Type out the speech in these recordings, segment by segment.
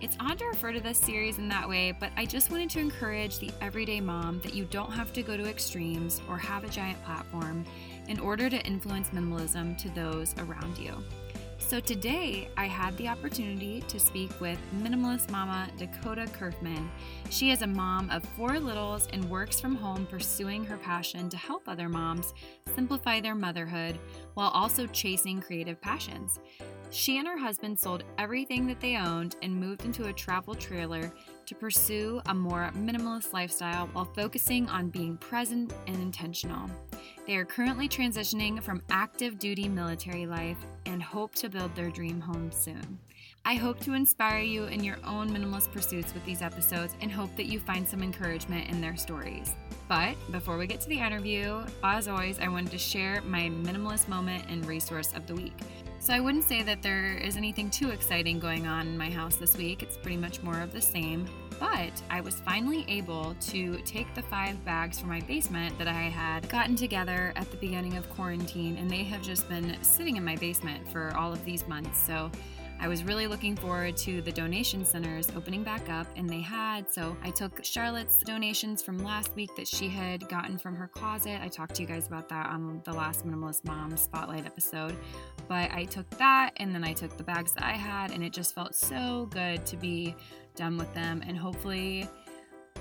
It's odd to refer to this series in that way, but I just wanted to encourage the everyday mom that you don't have to go to extremes or have a giant platform in order to influence minimalism to those around you. So today I had the opportunity to speak with minimalist mama Dakota Curfman. She is a mom of four littles and works from home pursuing her passion to help other moms simplify their motherhood while also chasing creative passions. She and her husband sold everything that they owned and moved into a travel trailer to pursue a more minimalist lifestyle while focusing on being present and intentional. They are currently transitioning from active duty military life and hope to build their dream home soon. I hope to inspire you in your own minimalist pursuits with these episodes and hope that you find some encouragement in their stories. But before we get to the interview, as always, I wanted to share my minimalist moment and resource of the week. So I wouldn't say that there is anything too exciting going on in my house this week. It's pretty much more of the same. But I was finally able to take the five bags from my basement that I had gotten together at the beginning of quarantine, and they have just been sitting in my basement for all of these months. So I was really looking forward to the donation centers opening back up, and they had. So I took Charlotte's donations from last week that she had gotten from her closet. I talked to you guys about that on the last Minimalist Mom Spotlight episode. But I took that, and then I took the bags that I had, and it just felt so good to be done with them. And hopefully,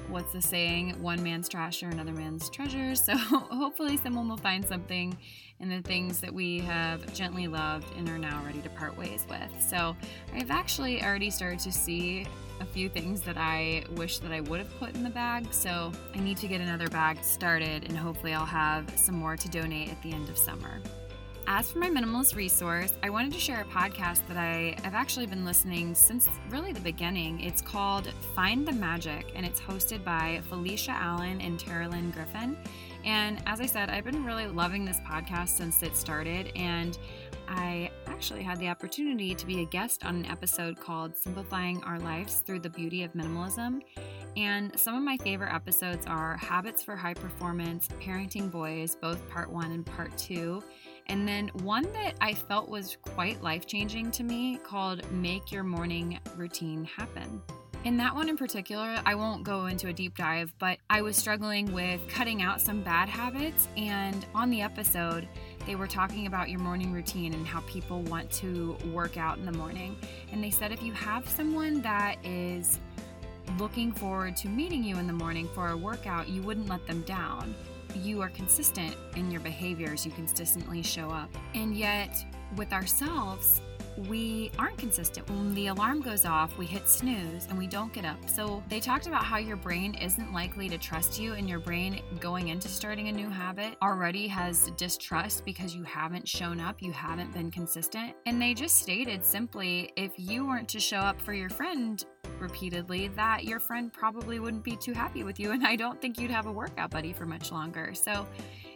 what's the saying? One man's trash or another man's treasure. So hopefully, someone will find something in the things that we have gently loved and are now ready to part ways with. So I've actually already started to see a few things that I wish that I would have put in the bag. So I need to get another bag started and hopefully I'll have some more to donate at the end of summer. As for my minimalist resource, I wanted to share a podcast that I have actually been listening since really the beginning. It's called Find the Magic, and it's hosted by Felicia Allen and Teralyn Griffin. And as I said, I've been really loving this podcast since it started, and I actually had the opportunity to be a guest on an episode called Simplifying Our Lives Through the Beauty of Minimalism. And some of my favorite episodes are Habits for High Performance, Parenting Boys, both part one and part two. And then one that I felt was quite life changing to me called Make Your Morning Routine Happen. In that one in particular, I won't go into a deep dive, but I was struggling with cutting out some bad habits. And on the episode, they were talking about your morning routine and how people want to work out in the morning. And they said if you have someone that is looking forward to meeting you in the morning for a workout, you wouldn't let them down you are consistent in your behaviors, you consistently show up. And yet, with ourselves, we aren't consistent. When the alarm goes off, we hit snooze and we don't get up. So, they talked about how your brain isn't likely to trust you, and your brain going into starting a new habit already has distrust because you haven't shown up, you haven't been consistent. And they just stated simply if you weren't to show up for your friend repeatedly, that your friend probably wouldn't be too happy with you, and I don't think you'd have a workout buddy for much longer. So,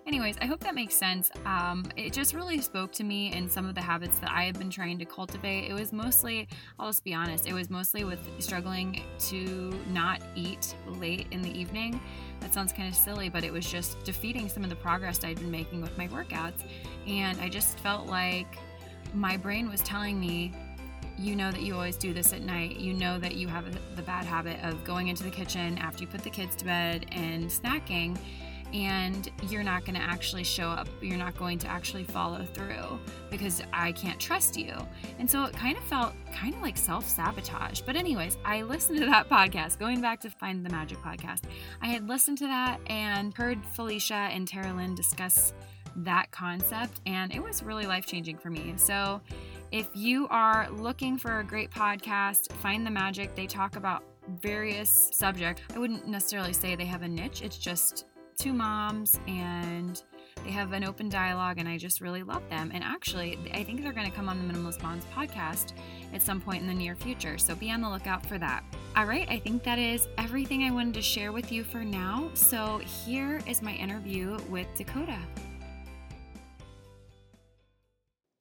anyways, I hope that makes sense. Um, it just really spoke to me and some of the habits that I have been trying to cultivate. It was mostly, I'll just be honest, it was mostly with struggling to not eat late in the evening. That sounds kind of silly, but it was just defeating some of the progress I'd been making with my workouts. And I just felt like my brain was telling me, you know that you always do this at night. You know that you have the bad habit of going into the kitchen after you put the kids to bed and snacking, and you're not going to actually show up. You're not going to actually follow through because I can't trust you. And so it kind of felt kind of like self sabotage. But, anyways, I listened to that podcast, going back to Find the Magic podcast. I had listened to that and heard Felicia and Teralyn discuss that concept, and it was really life changing for me. So, if you are looking for a great podcast, find the magic. They talk about various subjects. I wouldn't necessarily say they have a niche, it's just two moms and they have an open dialogue, and I just really love them. And actually, I think they're going to come on the Minimalist Moms podcast at some point in the near future. So be on the lookout for that. All right, I think that is everything I wanted to share with you for now. So here is my interview with Dakota.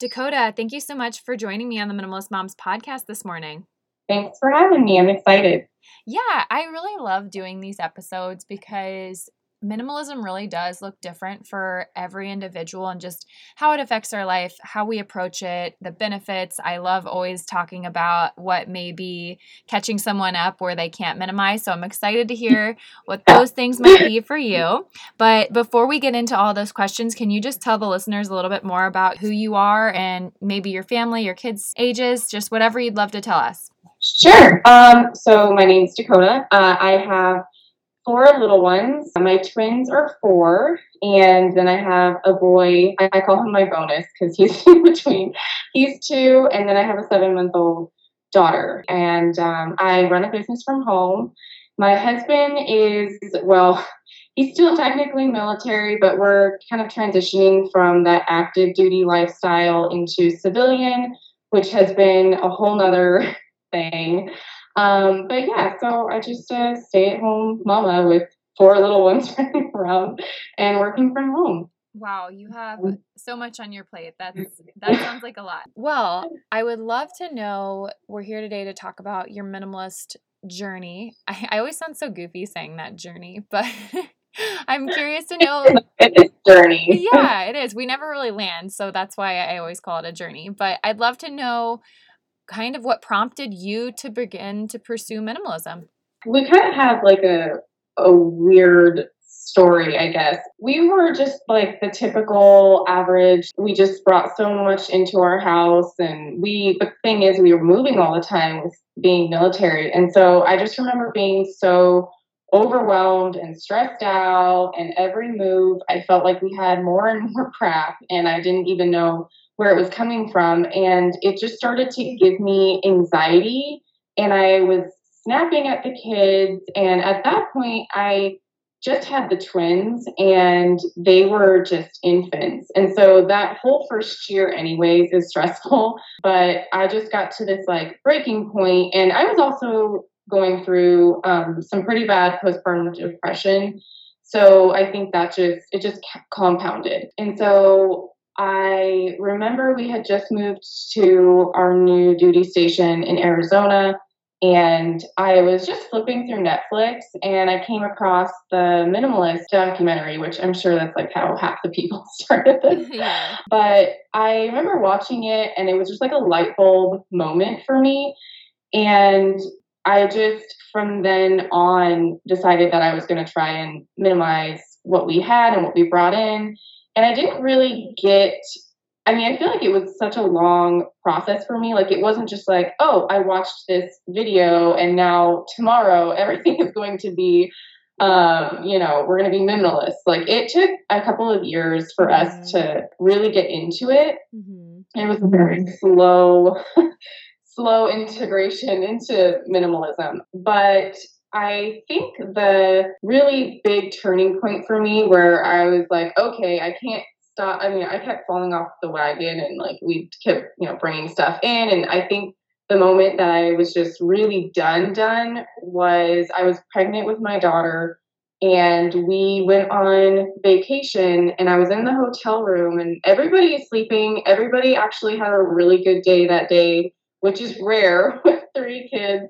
Dakota, thank you so much for joining me on the Minimalist Moms podcast this morning. Thanks for having me. I'm excited. Yeah, I really love doing these episodes because minimalism really does look different for every individual and just how it affects our life, how we approach it, the benefits. I love always talking about what may be catching someone up where they can't minimize. So I'm excited to hear what those things might be for you. But before we get into all those questions, can you just tell the listeners a little bit more about who you are and maybe your family, your kids' ages, just whatever you'd love to tell us? Sure. Um, so my name's Dakota. Uh, I have four little ones. My twins are four, and then I have a boy. I, call him my bonus because he's in between. He's two, and then I have a seven-month-old daughter. And um, I run a business from home. My husband is well. He's still technically military, but we're kind of transitioning from that active duty lifestyle into civilian, which has been a whole nother thing. Um, but yeah, so I just uh, stay at home mama with four little ones running around and working from home. Wow, you have mm. so much on your plate. That's that sounds like a lot. Well, I would love to know. We're here today to talk about your minimalist journey. I, I always sound so goofy saying that journey, but I'm curious to know. it's journey. Yeah, it is. We never really land, so that's why I always call it a journey. But I'd love to know kind of what prompted you to begin to pursue minimalism? We kind of have like a a weird story, I guess. We were just like the typical average. We just brought so much into our house and we the thing is we were moving all the time with being military. And so I just remember being so overwhelmed and stressed out and every move I felt like we had more and more crap and I didn't even know where it was coming from. And it just started to give me anxiety. And I was snapping at the kids. And at that point, I just had the twins and they were just infants. And so that whole first year, anyways, is stressful. But I just got to this like breaking point, And I was also going through um, some pretty bad postpartum depression. So I think that just, it just compounded. And so I remember we had just moved to our new duty station in Arizona, and I was just flipping through Netflix and I came across the Minimalist documentary, which I'm sure that's like how half the people started this. yeah. But I remember watching it, and it was just like a light bulb moment for me. And I just, from then on, decided that I was going to try and minimize what we had and what we brought in and I didn't really get I mean, I feel like it was such a long process for me. Like, it wasn't just like, oh, I watched this video and now tomorrow everything is going to be, um, you know, we're going to be minimalist. Like, it took a couple of years for mm-hmm. us to really get into it. Mm-hmm. It was a very slow, slow integration into minimalism. But I think the really big turning point for me where I was like, okay, I can't stop. I mean, I kept falling off the wagon and like we kept, you know, bringing stuff in. And I think the moment that I was just really done, done was I was pregnant with my daughter and we went on vacation and I was in the hotel room and everybody is sleeping. Everybody actually had a really good day that day which is rare with three kids.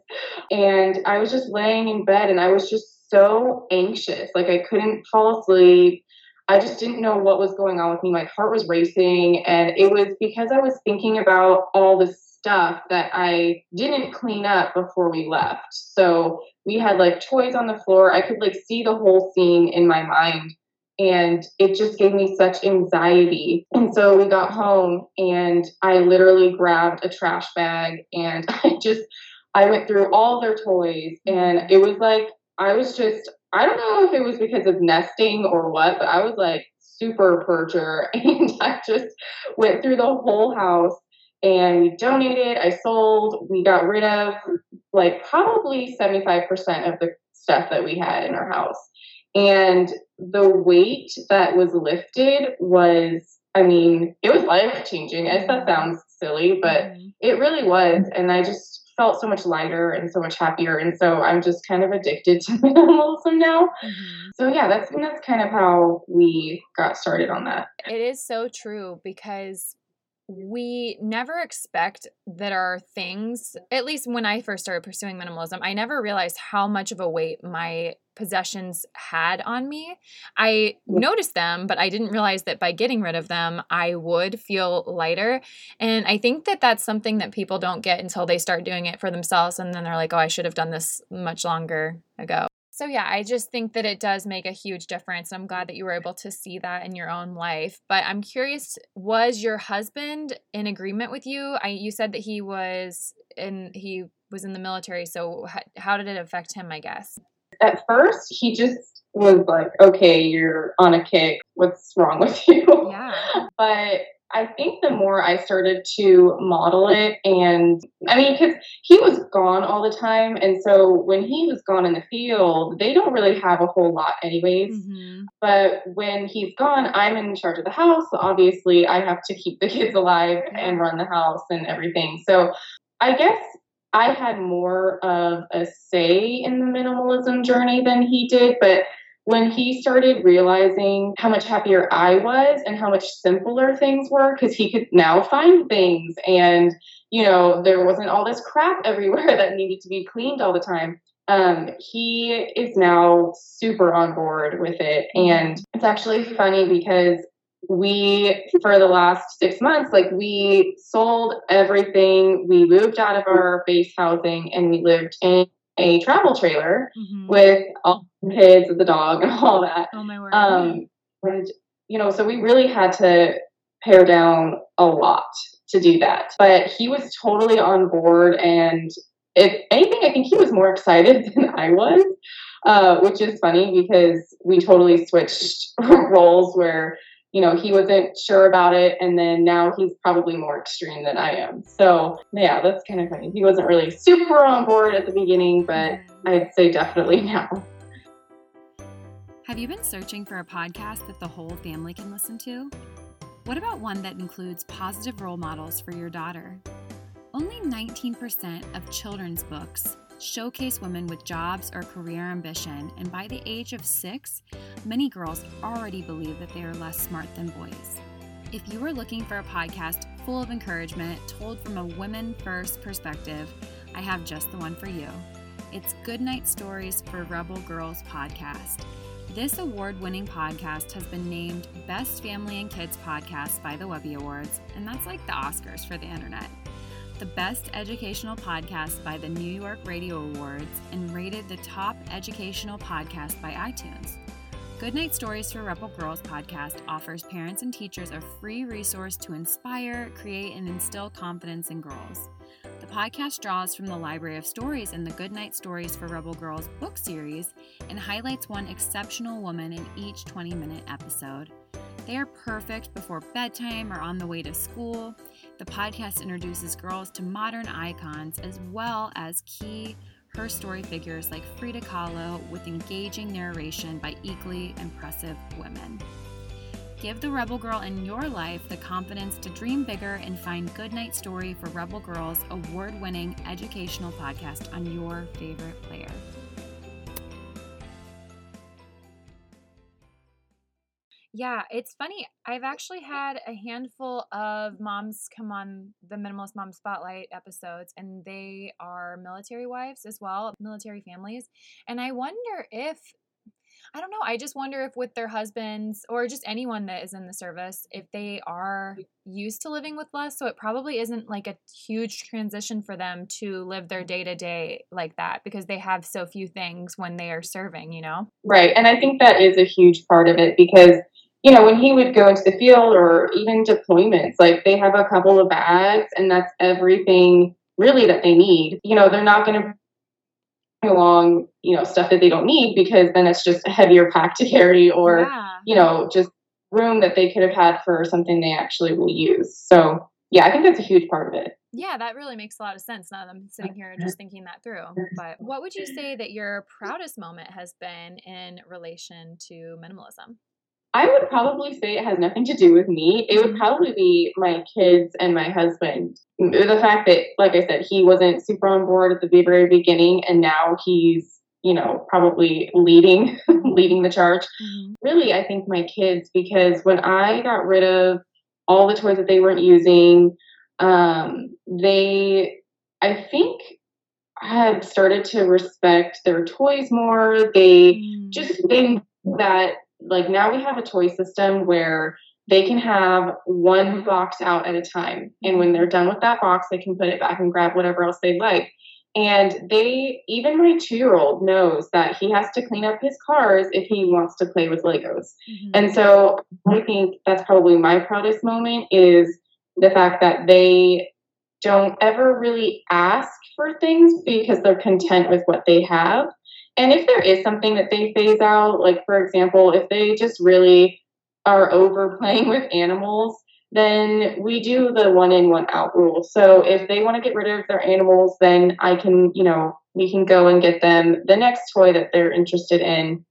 And I was just laying in bed and I was just so anxious. Like I couldn't fall asleep. I just didn't know what was going on with me. My heart was racing. And it was because I was thinking about all the stuff that I didn't clean up before we left. So we had like toys on the floor. I could like see the whole scene in my mind and it just gave me such anxiety. And so we got home and I literally grabbed a trash bag and I just I went through all their toys and it was like I was just I don't know if it was because of nesting or what, but I was like super purger and I just went through the whole house and we donated, I sold, we got rid of like probably 75% of the stuff that we had in our house. And the weight that was lifted was, I mean, it was life changing. As that sounds silly, but mm-hmm. it really was. And I just felt so much lighter and so much happier. And so I'm just kind of addicted to minimalism now. Mm-hmm. So yeah, that's that's kind of how we got started on that. It is so true because we never expect that our things, at least when I first started pursuing minimalism, I never realized how much of a weight my possessions had on me. I mm. noticed them, but I didn't realize that by getting rid of them, I would feel lighter. And I think that that's something that people don't get until they start doing it for themselves. And then they're like, oh, I should have done this much longer ago. So, yeah, I just think that it does make a huge difference. I'm glad that you were able to see that in your own life. But I'm curious, was your husband in agreement with you? I, you said that he was in he was in the military. So, how, how did it affect him? I guess at first he just was like, "Okay, you're on a kick. What's wrong with you?" Yeah. but I think the more I started to model it, and I mean, because he was gone all the time, and so when he was gone in the field, they don't really have a whole lot, anyways. Mm-hmm. But when he's gone, I'm in charge of the house. So obviously, I have to keep the kids alive and run the house and everything. So I guess I had more of a say in the minimalism journey than he did, but when he started realizing how much happier I was and how much simpler things were, because he could now find things and, you know, there wasn't all this crap everywhere that needed to be cleaned all the time. Um, he is now super on board with it. And it's actually funny because we for the last six months like we sold everything. We moved out of our base housing and we lived in a travel trailer mm-hmm. with all the kids and the dog and all that. Oh my word. Um and, you know so we really had to pare down a lot to do that. But he was totally on board and if anything i think he was more excited than i was uh, which is funny because we totally switched roles where you know, he wasn't sure about it. And then now he's probably more extreme than I am. So, yeah, that's kind of funny. He wasn't really super on board at the beginning, but I'd say definitely now. Have you been searching for a podcast that the whole family can listen to? What about one that includes positive role models for your daughter? Only 19% of children's books showcase women with jobs or career ambition, and by the age of six, many girls already believe that they are less smart than boys. If you are looking for a podcast full of encouragement told from a women first perspective, I have just the one for you. It's Goodnight Stories for Rebel Girls podcast. This award winning podcast has been named Best Family and Kids Podcast by the Webby Awards, and that's like the Oscars for the internet the Best Educational Podcast by the New York Radio Awards and rated the top educational podcast by iTunes. Goodnight Stories for Rebel Girls podcast offers parents and teachers a free resource to inspire, create, and instill confidence in girls. The podcast draws from the library of stories in the Goodnight Stories for Rebel Girls book series and highlights one exceptional woman in each 20 minute episode. They are perfect before bedtime or on the way to school. The podcast introduces girls to modern icons as well as key her story figures like Frida Kahlo with engaging narration by equally impressive women. Give the Rebel Girl in your life the confidence to dream bigger and find Goodnight Story for Rebel Girls award winning educational podcast on your favorite player. Yeah, it's funny. I've actually had a handful of moms come on the Minimalist Mom Spotlight episodes, and they are military wives as well, military families. And I wonder if, I don't know, I just wonder if with their husbands or just anyone that is in the service, if they are used to living with less. So it probably isn't like a huge transition for them to live their day to day like that because they have so few things when they are serving, you know? Right. And I think that is a huge part of it because you know, when he would go into the field or even deployments, like they have a couple of bags and that's everything really that they need. You know, they're not going to bring along, you know, stuff that they don't need because then it's just a heavier pack to carry or, yeah. you know, just room that they could have had for something they actually will use. So, yeah, I think that's a huge part of it. Yeah, that really makes a lot of sense now that I'm sitting here just thinking that through. But what would you say that your proudest moment has been in relation to minimalism? I would probably say it has nothing to do with me. It would Mm-hmm. probably be my kids and my husband. The fact that, like I said, he wasn't super on board at the very beginning, and now he's, you know, probably leading leading the charge. Mm-hmm. Really, I think my kids because when I got rid of all the toys that they weren't using, um, they, I think, had started to respect their toys more. They Mm-hmm. just think that like now we have a toy system where they can have one box out at a time. And when they're done with that box they can put it back and grab whatever else they'd like. And they even my two year old knows that he has to clean up his cars if he wants to play with legos. Mm-hmm. and so i think that's probably my proudest moment is the fact that they don't ever really ask for things because they're content with what they have and if there is something that they phase out, like for example, if they just really are over playing with animals, then we do the one in, one out rule. So if they want to get rid of their animals, then I can, you know, we can go and get them the next toy that they're interested in.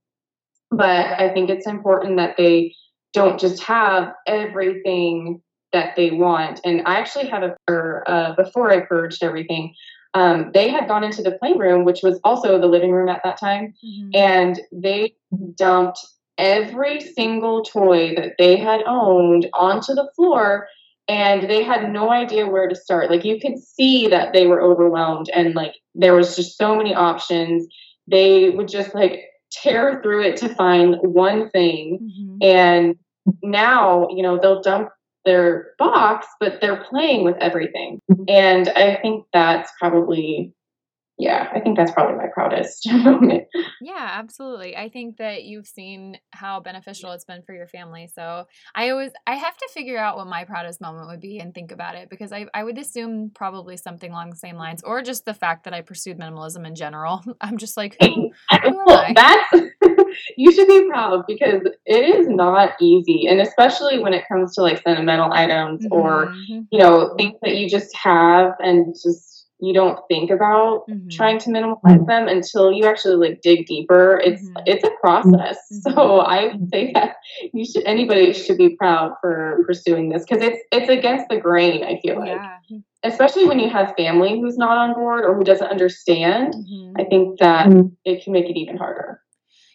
But I think it's important that they don't just have everything that they want. And I actually have a, or, uh, before I purged everything, um, they had gone into the playroom, which was also the living room at that time, Mm-hmm. and they dumped every single toy that they had owned onto the floor and they had no idea where to start like you could see that they were overwhelmed and like there was just so many options they would just like tear through it to find one thing Mm-hmm. and now you know they'll dump their box but they're playing with everything. Mm-hmm. And i think that's probably yeah i think that's probably my proudest moment Yeah, absolutely. I think that you've seen how beneficial it's been for your family. So I always I have to figure out what my proudest moment would be and think about it because I, I would assume probably something along the same lines or just the fact that I pursued minimalism in general. I'm just like, who, who am Well, that's you should be proud because it is not easy and especially when it comes to like sentimental items or Mhm, you know things that you just have and just you don't think about mhm. trying to minimize them until you actually like dig deeper it's Mhm. it's a process Mhm. so i would say that you should anybody should be proud for pursuing this because it's it's against the grain i feel like yeah. especially when you have family who's not on board or who doesn't understand Mhm. i think that it can make it even harder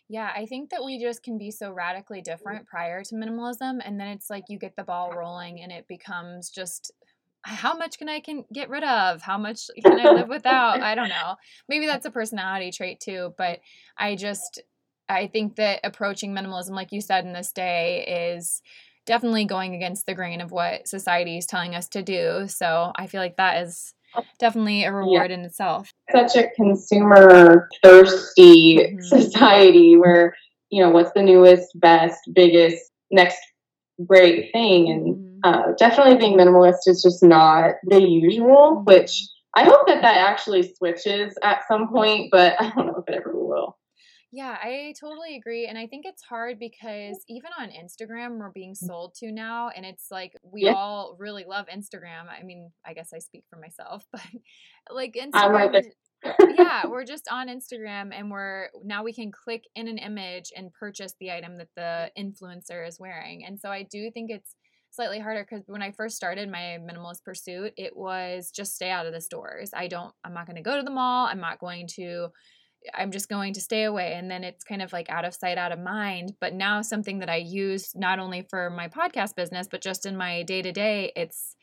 Yeah, I think that we just can be so radically different prior to minimalism and then it's like you get the ball rolling and it becomes just how much can I can get rid of? How much can I live without? I don't know. Maybe that's a personality trait too, but I just I think that approaching minimalism like you said in this day is definitely going against the grain of what society is telling us to do. So, I feel like that is definitely a reward in itself. such a consumer thirsty Mhm. society where you know what's the newest best biggest next great thing and. Uh, definitely being minimalist is just not the usual Mhm. which i hope that that actually switches at some point but i don't know if it ever will Yeah, I totally agree. And I think it's hard because even on Instagram, we're being sold to now. And it's like we Yeah. all really love Instagram. I mean, I guess I speak for myself, but like Instagram. yeah, we're just on Instagram and we're now we can click in an image and purchase the item that the influencer is wearing. And so I do think it's slightly harder because when I first started my minimalist pursuit, it was just stay out of the stores. I don't, I'm not going to go to the mall. I'm not going to I'm just going to stay away. And then it's kind of like out of sight, out of mind. But now, something that I use not only for my podcast business, but just in my day to day, it's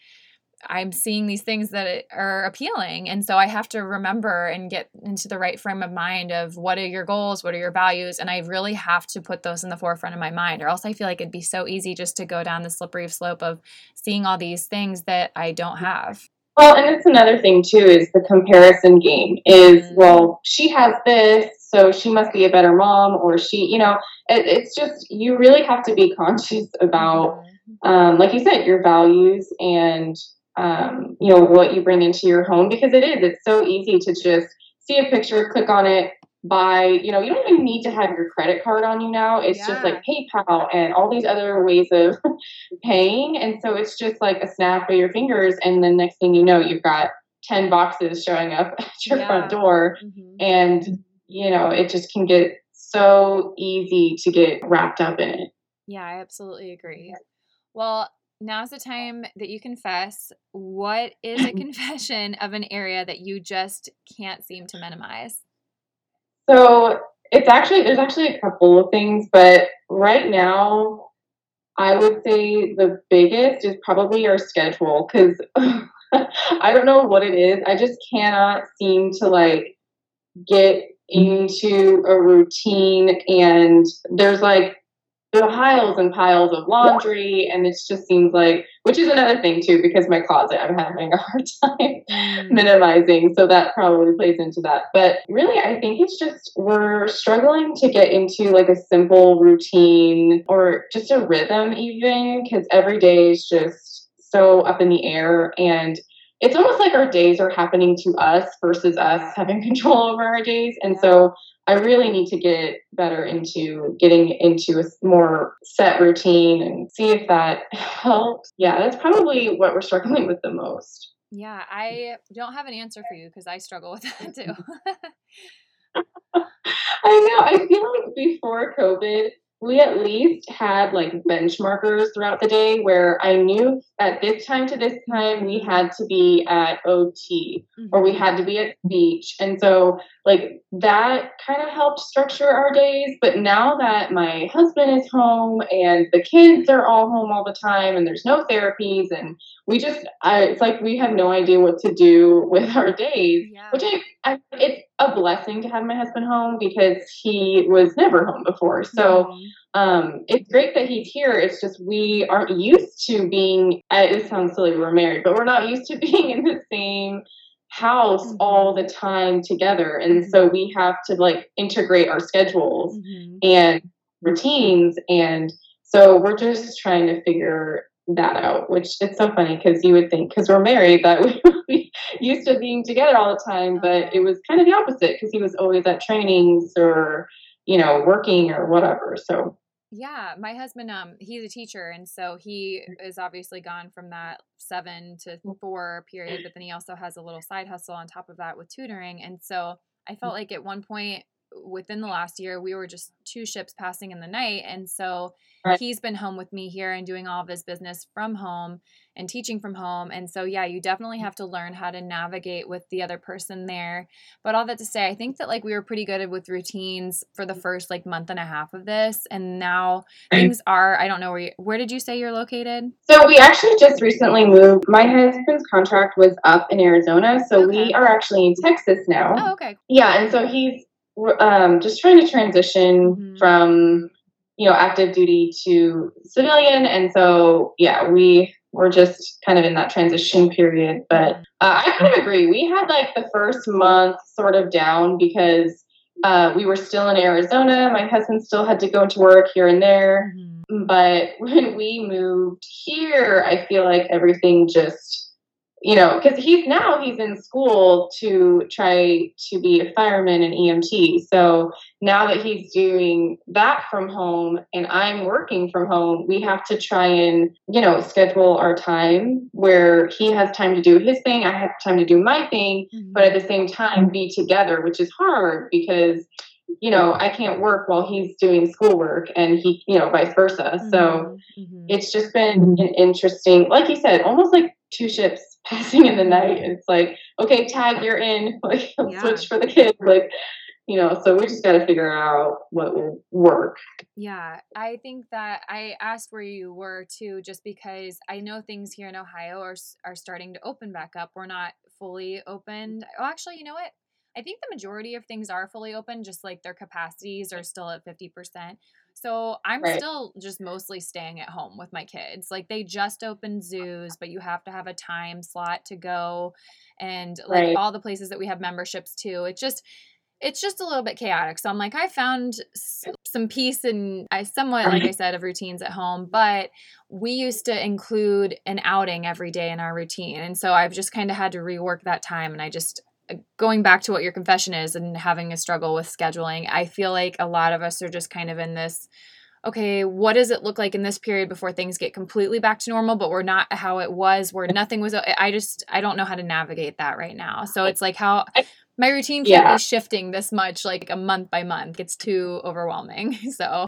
I'm seeing these things that are appealing. And so I have to remember and get into the right frame of mind of what are your goals, what are your values. And I really have to put those in the forefront of my mind, or else I feel like it'd be so easy just to go down the slippery slope of seeing all these things that I don't have. well and it's another thing too is the comparison game is Mhm. well she has this so she must be a better mom or she you know it, it's just you really have to be conscious about Mhm. um, like you said, your values and um, you know what you bring into your home because it is. It's so easy to just see a picture, click on it, buy, you know, you don't even need to have your credit card on you now. It's yeah. just like PayPal and all these other ways of paying. And so it's just like a snap of your fingers. And the next thing you know, you've got 10 boxes showing up at your yeah. front door. Mm-hmm. And, you know, it just can get so easy to get wrapped up in it. Yeah, I absolutely agree. Well, now's the oh. time that you confess. What is a confession of an area that you just can't seem to minimize? So it's actually, there's actually a couple of things, but right now, I would say the biggest is probably our schedule because I don't know what it is. I just cannot seem to like get mm-hmm. into a routine and there's like piles and piles of laundry and it just seems like which is another thing too because my closet i'm having a hard time mm. minimizing so that probably plays into that. But really i think it's just we're struggling to get into like a simple routine or just a rhythm even because every day is just so up in the air and it's almost like our days are happening to us versus us having control over our days. And so I really need to get better into getting into a more set routine and see if that helps. Yeah, that's probably what we're struggling with the most. Yeah, I don't have an answer for you because I struggle with that too. I know. I feel like before COVID, we at least had like benchmarkers throughout the day where I knew at this time to this time we had to be at OT mm-hmm. or we mm-hmm. had to be at beach. And so like that kind of helped structure our days. But now that my husband is home and the kids are all home all the time and there's no therapies and we just I, it's like we have no idea what to do with our days, yeah. which I, I, it's a blessing to have my husband home because he was never home before. So mm-hmm. um, it's great that he's here. It's just we aren't used to being. It sounds silly we're married, but we're not used to being in the same house mm-hmm. all the time together, and mm-hmm. so we have to like integrate our schedules mm-hmm. and routines and. So we're just trying to figure that out, which it's so funny because you would think because we're married that we be used to being together all the time, but it was kind of the opposite because he was always at trainings or you know working or whatever. So yeah, my husband um he's a teacher and so he is obviously gone from that 7 to 4 period, but then he also has a little side hustle on top of that with tutoring and so I felt like at one point within the last year we were just two ships passing in the night and so right. he's been home with me here and doing all of his business from home and teaching from home and so yeah you definitely have to learn how to navigate with the other person there. But all that to say i think that like we were pretty good with routines for the mm. first like month and a half of this and now things are i don't know where you, where did you say you're located? So we actually just recently moved my husband's contract was up in arizona so okay. we are actually in texas now. Oh okay. Yeah and so he's um, just trying to transition mm-hmm. from you know active duty to civilian. And so yeah we were just kind of in that transition period. But uh, i kind of agree. We had like the first month sort of down because uh, we were still in arizona. My husband still had to go to work here and there. Mm-hmm. but when we moved here i feel like everything just you know, because he's now he's in school to try to be a fireman and EMT. So now that he's doing that from home and I'm working from home, we have to try and, you know, schedule our time where he has time to do his thing, I have time to do my thing, mm-hmm. but at the same time be together, which is hard because you know, I can't work while he's doing schoolwork and he, you know, vice versa. Mm-hmm. So mm-hmm. it's just been an interesting, like you said, almost like two ships passing in the night. It's like, okay, tag, you're in. Like, yeah. switch for the kids. Like, you know, so we just got to figure out what will work. Yeah, I think that I asked where you were too, just because I know things here in Ohio are are starting to open back up. We're not fully opened. Oh, actually, you know what? I think the majority of things are fully open, just like their capacities are still at fifty percent. So I'm right. still just mostly staying at home with my kids. Like they just opened zoos, but you have to have a time slot to go and like right. all the places that we have memberships to. It's just it's just a little bit chaotic. So I'm like I found some peace and I somewhat like I said of routines at home, but we used to include an outing every day in our routine. And so I've just kind of had to rework that time and I just going back to what your confession is and having a struggle with scheduling, I feel like a lot of us are just kind of in this okay, what does it look like in this period before things get completely back to normal, but we're not how it was, where nothing was. I just, I don't know how to navigate that right now. So it's like how my routine can't yeah. be shifting this much, like a month by month. It's too overwhelming. So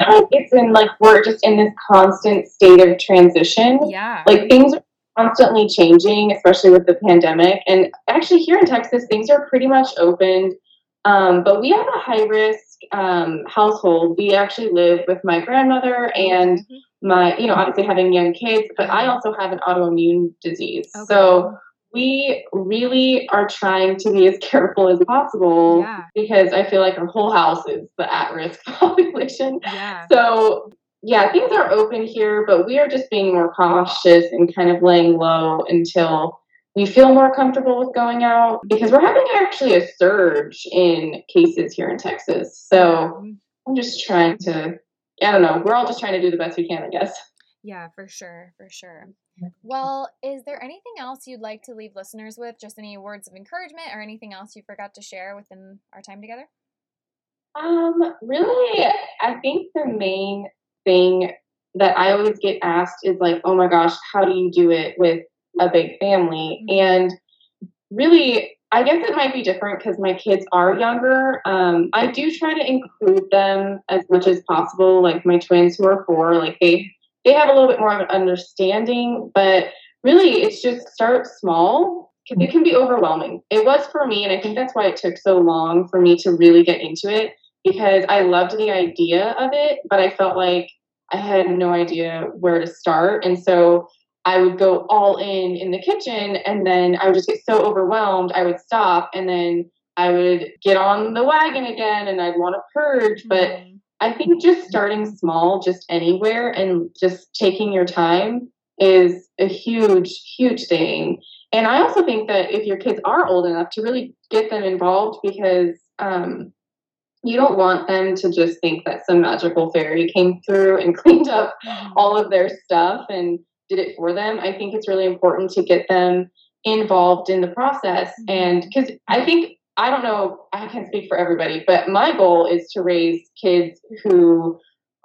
it's in like, we're just in this constant state of transition. Yeah. Like things are constantly changing, especially with the pandemic. And actually, here in Texas, things are pretty much opened. Um, but we have a high risk um, household. We actually live with my grandmother and mm-hmm. my, you know, obviously having young kids, but I also have an autoimmune disease. Okay. So we really are trying to be as careful as possible yeah. because I feel like our whole house is the at risk population. Yeah. So yeah, things are open here, but we are just being more cautious and kind of laying low until we feel more comfortable with going out because we're having actually a surge in cases here in Texas. So I'm just trying to, I don't know, we're all just trying to do the best we can, I guess. Yeah, for sure, for sure. Well, is there anything else you'd like to leave listeners with? Just any words of encouragement or anything else you forgot to share within our time together? Um, really, I think the main thing that I always get asked is like, oh my gosh, how do you do it with a big family? Mm-hmm. And really, I guess it might be different because my kids are younger. Um, I do try to include them as much as possible, like my twins who are four, like they they have a little bit more of an understanding, but really it's just start small. It can be overwhelming. It was for me, and I think that's why it took so long for me to really get into it because I loved the idea of it, but I felt like I had no idea where to start. And so I would go all in in the kitchen and then I would just get so overwhelmed. I would stop and then I would get on the wagon again and I'd want to purge. But mm-hmm. I think just starting small, just anywhere, and just taking your time is a huge, huge thing. And I also think that if your kids are old enough to really get them involved because um, you don't want them to just think that some magical fairy came through and cleaned up mm-hmm. all of their stuff and did it for them. I think it's really important to get them involved in the process. Mm-hmm. And because I think I don't know, I can't speak for everybody, but my goal is to raise kids who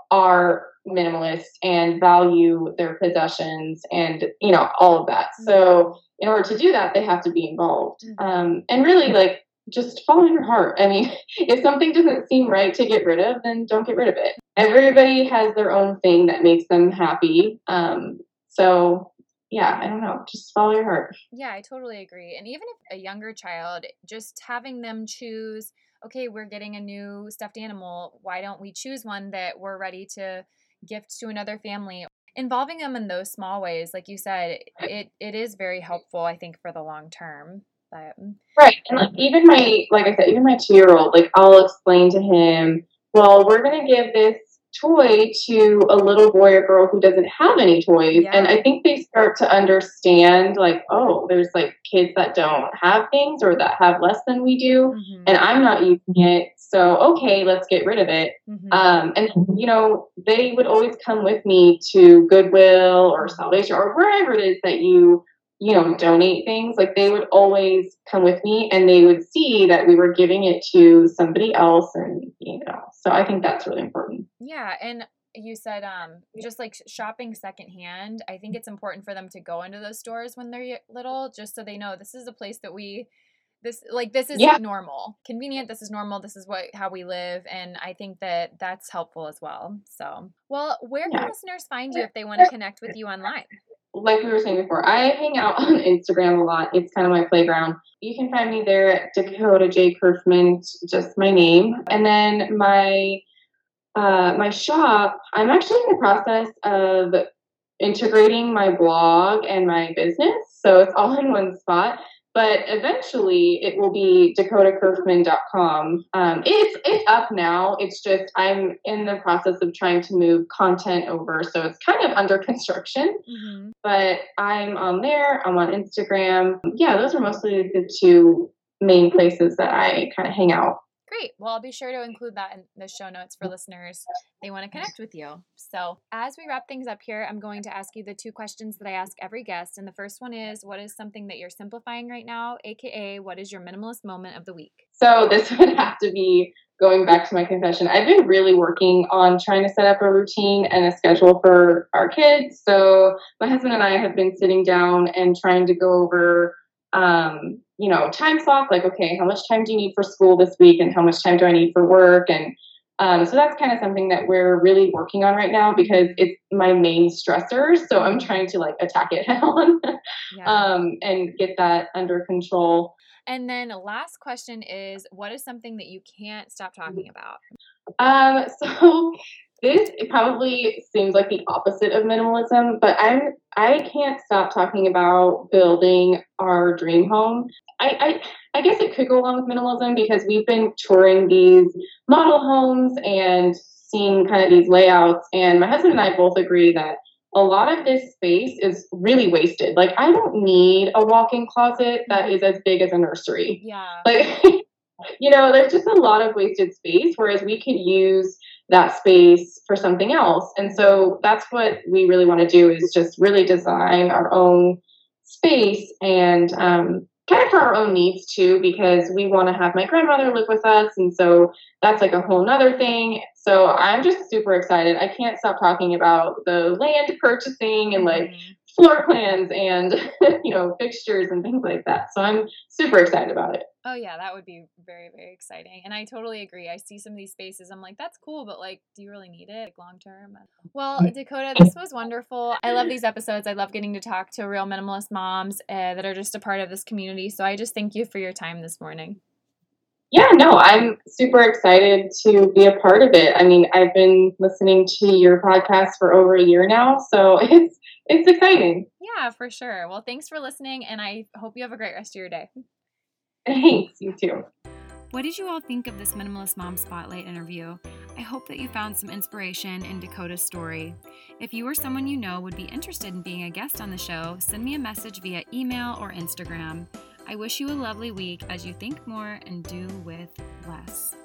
are minimalist and value their possessions and, you know, all of that. So, mm-hmm. in order to do that, they have to be involved. Mm-hmm. Um, and really, like, just follow your heart. I mean, if something doesn't seem right to get rid of, then don't get rid of it. Everybody has their own thing that makes them happy. Um, so yeah, I don't know, just follow your heart. Yeah, I totally agree. And even if a younger child, just having them choose, okay, we're getting a new stuffed animal, why don't we choose one that we're ready to gift to another family? Involving them in those small ways, like you said, it, it is very helpful, I think, for the long term. But... Right. And like even my like I said, even my two year old, like I'll explain to him, well, we're gonna give this toy to a little boy or girl who doesn't have any toys. Yeah. And I think they start to understand, like, oh, there's like kids that don't have things or that have less than we do, mm-hmm. and I'm not using it. So, okay, let's get rid of it. Mm-hmm. Um, and, you know, they would always come with me to Goodwill or Salvation or wherever it is that you you know, donate things, like they would always come with me and they would see that we were giving it to somebody else and you know. So I think that's really important. Yeah, and you said um just like shopping secondhand, I think it's important for them to go into those stores when they're little just so they know this is a place that we this like this is yeah. normal convenient this is normal this is what how we live and i think that that's helpful as well so well where can yeah. listeners find you if they want to connect with you online like we were saying before, I hang out on Instagram a lot. It's kind of my playground. You can find me there at Dakota J. Curfman, just my name. And then my uh, my shop, I'm actually in the process of integrating my blog and my business. So it's all in one spot but eventually it will be dakotacurfman.com. Um, it's it's up now. It's just I'm in the process of trying to move content over, so it's kind of under construction. Mm-hmm. But I'm on there. I'm on Instagram. Yeah, those are mostly the two main places that I kind of hang out. Great. Well, I'll be sure to include that in the show notes for listeners. They want to connect with you. So, as we wrap things up here, I'm going to ask you the two questions that I ask every guest. And the first one is What is something that you're simplifying right now? AKA, what is your minimalist moment of the week? So, this would have to be going back to my confession. I've been really working on trying to set up a routine and a schedule for our kids. So, my husband and I have been sitting down and trying to go over um, you know, time slots like, okay, how much time do you need for school this week and how much time do I need for work? And um, so that's kind of something that we're really working on right now because it's my main stressor. So I'm trying to like attack it head on yeah. um, and get that under control. And then last question is what is something that you can't stop talking about? Um, so this probably seems like the opposite of minimalism, but I'm I can't stop talking about building our dream home. I, I I guess it could go along with minimalism because we've been touring these model homes and seeing kind of these layouts, and my husband and I both agree that a lot of this space is really wasted. Like I don't need a walk-in closet that is as big as a nursery. Yeah. Like you know, there's just a lot of wasted space, whereas we could use that space for something else. And so that's what we really want to do is just really design our own space and um, kind of for our own needs too, because we want to have my grandmother live with us. And so that's like a whole nother thing. So I'm just super excited. I can't stop talking about the land purchasing and like mm-hmm floor plans and you know fixtures and things like that. So i'm super excited about it. Oh yeah that would be very very exciting and i totally agree. I see some of these spaces i'm like that's cool but like do you really need it like long term? Well dakota this was wonderful. I love these episodes. I love getting to talk to real minimalist moms uh, that are just a part of this community so i just thank you for your time this morning yeah, no, I'm super excited to be a part of it. I mean, I've been listening to your podcast for over a year now, so it's it's exciting. Yeah, for sure. Well, thanks for listening, and I hope you have a great rest of your day. Thanks, you too. What did you all think of this Minimalist Mom Spotlight interview? I hope that you found some inspiration in Dakota's story. If you or someone you know would be interested in being a guest on the show, send me a message via email or Instagram. I wish you a lovely week as you think more and do with less.